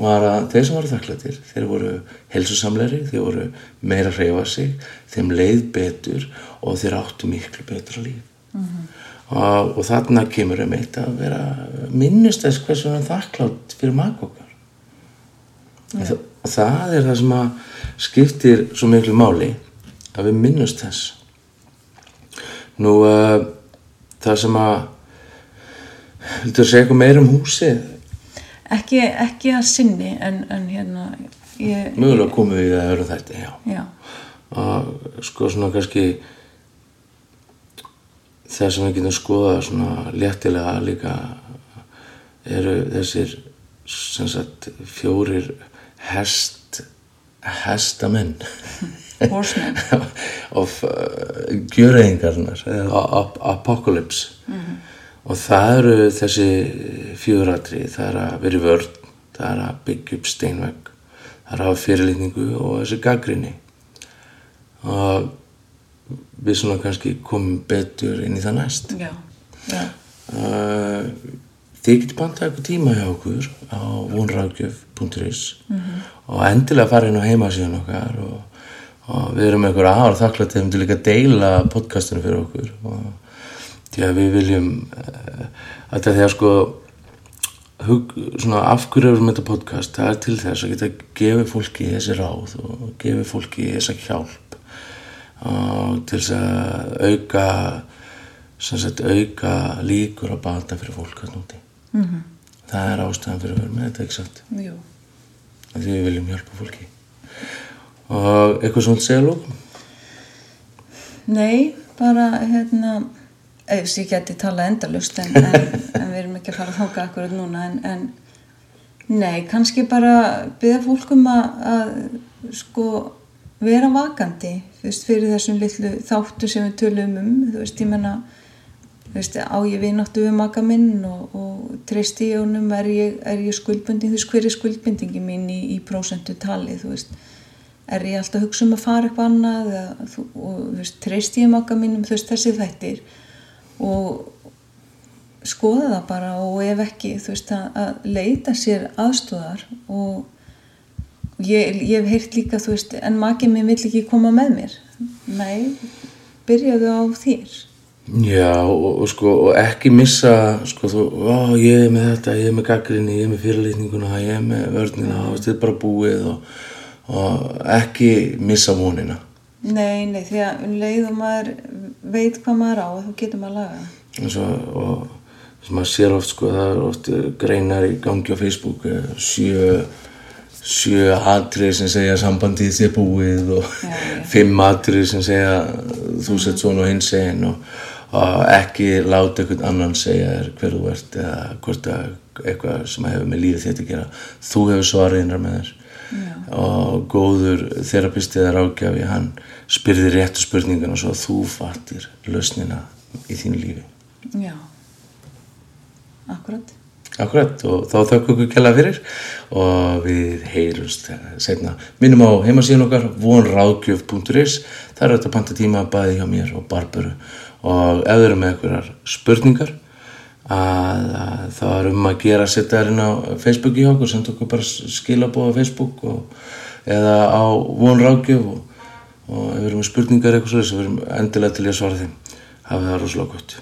Speaker 1: var að þeir sem voru þakklættir þeir voru helsusamleiri, þeir voru meira að hreyfa sig, þeim leið betur og þeir áttu miklu betra líf. Og, og þarna kemur um eitt að vera minnist þess hversu hann þakklátt fyrir maka og, það, er það sem að skiptir svo miklu máli að við minnust þess. Nú uh, það sem að viltu að segja eitthvað meira um húsið?
Speaker 2: Ekki, ekki að sinni en, en hérna ég,
Speaker 1: mögulega komum við að öru þetta, já.
Speaker 2: Já,
Speaker 1: og sko svona kannski það sem við getum skoðað svona léttilega líka eru þessir sem sagt fjórir hest hestamenn. *laughs*
Speaker 2: Horsemen. *laughs*
Speaker 1: Of uh, gjöreingarnar eða ap apocalypse. Og það eru þessi fjöratri það er að vera í vörn það er að byggja upp steinvegg það er að hafa fyrirlitningu og þessi gaggrinni og við svona kannski komum betur inn í það næst.
Speaker 2: Já, já,
Speaker 1: uh, þið getur bantað eitthvað tíma hjá okkur á vonrákjöf.is og endilega fara inn á heimasíðan okkar og, og við erum eitthvað aðvar þakklætt þeim til líka að deila podcastinu fyrir okkur. Og því að við viljum að þetta er sko hug, svona af hverju erum þetta podcast? Það er til þess að geta gefið fólki þessi ráð og gefið fólki þessa hjálp og til þess að auka sem sagt auka líkur að bata fyrir fólk að núti
Speaker 2: mhm,
Speaker 1: það er ástæðan fyrir að vera með þetta ekki satt? Því við viljum hjálpa fólki. Og eitthvað svona segja lókum
Speaker 2: Nei, bara hérna ef ég geti tala endalust en, en, en við erum ekki að fara að þóka akkurat núna en, en nei, kannski bara byggja fólk um að, að sko vera vakandi veist, fyrir þessum litlu þáttu sem við tölum um þú veist, ég menna veist, á ég vináttu við maka minn og, og treysti ég honum? Er ég, ég skuldbundin, þú veist, hver er skuldbundingi mín í, í prósentu tali þú veist? Er ég alltaf að hugsa um að fara eitthvað annað eða, þú, og þú veist, treysti ég maka mínum? Þú veist, þessi þættir. Og skoða það bara og ef ekki, þú veist, að, að leita sér aðstóðar og ég, ég hef heyrt líka, þú veist, en makið minn vill ekki koma með mér. Nei, byrjaðu á þér
Speaker 1: Já, og, og sko, og ekki missa, sko, þú, ó, ég er með þetta, ég er með gaggrinni, ég er með fyrirlitninguna, ég er með vörnina, og þetta er bara búið og, og ekki missa vonina.
Speaker 2: nei, nei, því að um leið og maður veit hvað maður á, þá getur maður laga það
Speaker 1: Og, svo, og sem maður sér oft, sko, það er oft greinar í gangi á Facebook, eh, sjö, sjö atrið sem segja sambandið sé búið og
Speaker 2: Já, já.
Speaker 1: fimm atrið sem segja þú sett svona og hins segin og, og ekki láta einhvern annan segja þér hver þú ert eða hvort að eitthvað sem hefur með lífið þetta að gera. Þú hefur svariðinnar með þér.
Speaker 2: Já.
Speaker 1: og góður þerapisti eða rákjafi hann spyrði réttu spurningan og svo þú fattir lausnina í þínu lífi.
Speaker 2: Já, akkurat.
Speaker 1: Akkurat og þá þökkum við kella fyrir. Og við heyrumst setna. Minnum á heimasíðan okkar vonráðgjöf.is það er þetta að panta tíma bæði hjá mér og Barbaru og ef þau eru með einhverjar spurningar að, að það er um að gera að setja þær inn á Facebook í okkur senda okkur bara skilabóð á Facebook og, eða á vonráðgjöf og, og ef við erum með spurningar eitthvað svo þess að við erum endilega til að svara þeim. Hafa það rosalega gott